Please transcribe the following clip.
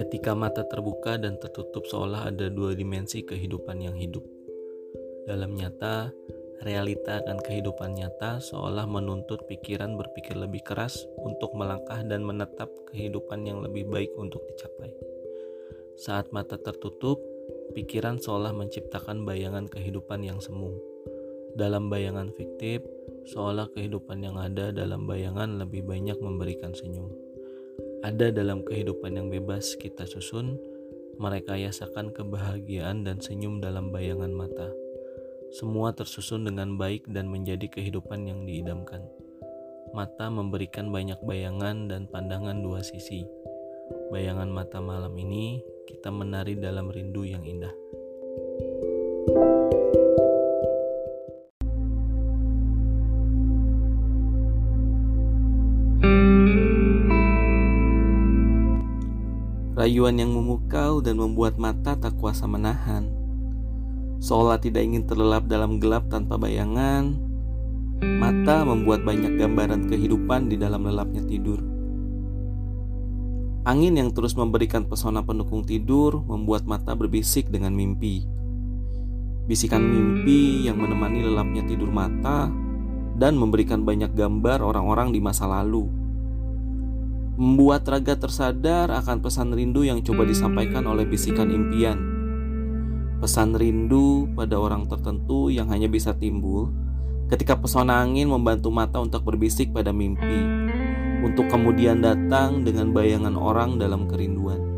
Ketika mata terbuka dan tertutup seolah ada dua dimensi kehidupan yang hidup. Dalam nyata, realita akan kehidupan nyata seolah menuntut pikiran berpikir lebih keras untuk melangkah dan menetap kehidupan yang lebih baik untuk dicapai. Saat mata tertutup, pikiran seolah menciptakan bayangan kehidupan yang semu. Dalam bayangan fiktif, seolah kehidupan yang ada dalam bayangan lebih banyak memberikan senyum ada dalam kehidupan yang bebas kita susun, mereka yasakan kebahagiaan dan senyum dalam bayangan mata. Semua tersusun dengan baik dan menjadi kehidupan yang diidamkan. Mata memberikan banyak bayangan dan pandangan dua sisi. Bayangan mata malam ini kita menari dalam rindu yang indah. Rayuan yang memukau dan membuat mata tak kuasa menahan. Seolah tidak ingin terlelap dalam gelap tanpa bayangan, mata membuat banyak gambaran kehidupan di dalam lelapnya tidur. Angin yang terus memberikan pesona pendukung tidur membuat mata berbisik dengan mimpi. Bisikan mimpi yang menemani lelapnya tidur mata dan memberikan banyak gambar orang-orang di masa lalu membuat raga tersadar akan pesan rindu yang coba disampaikan oleh bisikan impian. Pesan rindu pada orang tertentu yang hanya bisa timbul ketika pesona angin membantu mata untuk berbisik pada mimpi, untuk kemudian datang dengan bayangan orang dalam kerinduan.